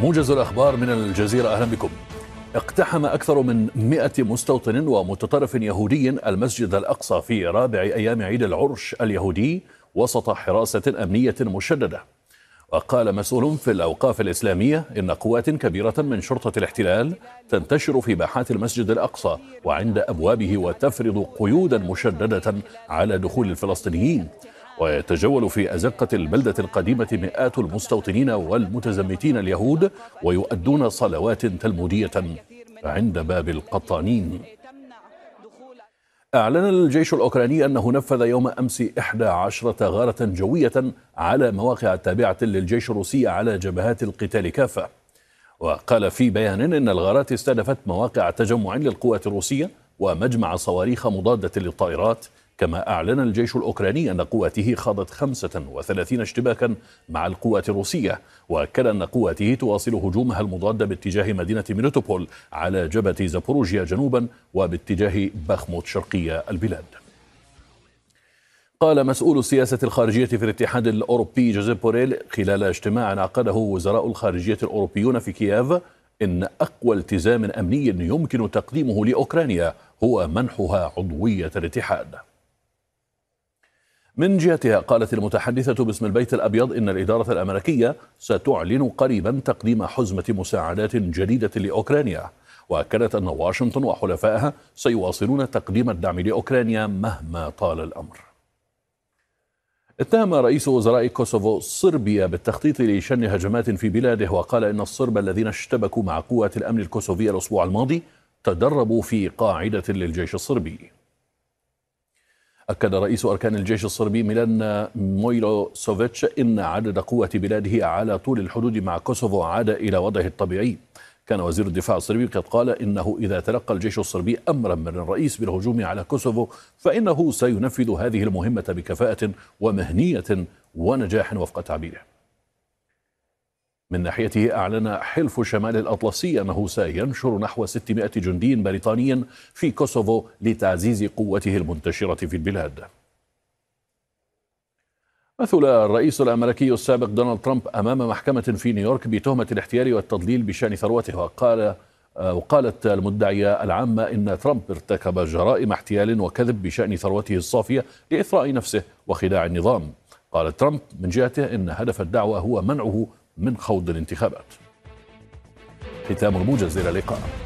موجز الأخبار من الجزيرة أهلا بكم. اقتحم أكثر من مئة مستوطن ومتطرف يهودي المسجد الأقصى في رابع أيام عيد العرش اليهودي وسط حراسة أمنية مشددة. وقال مسؤول في الأوقاف الإسلامية إن قوات كبيرة من شرطة الاحتلال تنتشر في باحات المسجد الأقصى وعند أبوابه وتفرض قيودا مشددة على دخول الفلسطينيين. ويتجول في أزقة البلدة القديمة مئات المستوطنين والمتزمتين اليهود ويؤدون صلوات تلمودية عند باب القطانين. أعلن الجيش الأوكراني أنه نفذ يوم أمس 11 غارة جوية على مواقع تابعة للجيش الروسي على جبهات القتال كافة. وقال في بيان إن الغارات استهدفت مواقع تجمع للقوات الروسية ومجمع صواريخ مضادة للطائرات كما أعلن الجيش الأوكراني أن قواته خاضت 35 اشتباكا مع القوات الروسية وأكد أن قواته تواصل هجومها المضاد باتجاه مدينة ميلوتوبول على جبهة زابوروجيا جنوبا وباتجاه بخموت شرقية البلاد. قال مسؤول السياسة الخارجية في الاتحاد الأوروبي جوزيف بوريل خلال اجتماع عقده وزراء الخارجية الأوروبيون في كييف إن أقوى التزام أمني يمكن تقديمه لأوكرانيا هو منحها عضوية الاتحاد. من جهتها قالت المتحدثة باسم البيت الأبيض إن الإدارة الأمريكية ستعلن قريبا تقديم حزمة مساعدات جديدة لأوكرانيا. وأكدت أن واشنطن وحلفائها سيواصلون تقديم الدعم لأوكرانيا مهما طال الأمر. اتهم رئيس وزراء كوسوفو صربيا بالتخطيط لشن هجمات في بلاده وقال إن الصرب الذين اشتبكوا مع قوات الأمن الكوسوفية الأسبوع الماضي تدربوا في قاعدة للجيش الصربي. أكد رئيس أركان الجيش الصربي ميلان مويلوسوفيتش إن عدد قوة بلاده على طول الحدود مع كوسوفو عاد إلى وضعه الطبيعي. كان وزير الدفاع الصربي قد قال إنه إذا تلقى الجيش الصربي أمرا من الرئيس بالهجوم على كوسوفو فإنه سينفذ هذه المهمة بكفاءة ومهنية ونجاح وفق تعبيره. من ناحيته أعلن حلف شمال الأطلسي أنه سينشر نحو 600 جندي بريطاني في كوسوفو لتعزيز قوته المنتشرة في البلاد. مثل الرئيس الأمريكي السابق دونالد ترامب أمام محكمة في نيويورك بتهمة الاحتيال والتضليل بشأن ثروته وقال وقالت المدعية العامة إن ترامب ارتكب جرائم احتيال وكذب بشأن ثروته الصافية لإثراء نفسه وخداع النظام. قال ترامب من جهته إن هدف الدعوة هو منعه من خوض الانتخابات. ختام الموجز إلى اللقاء.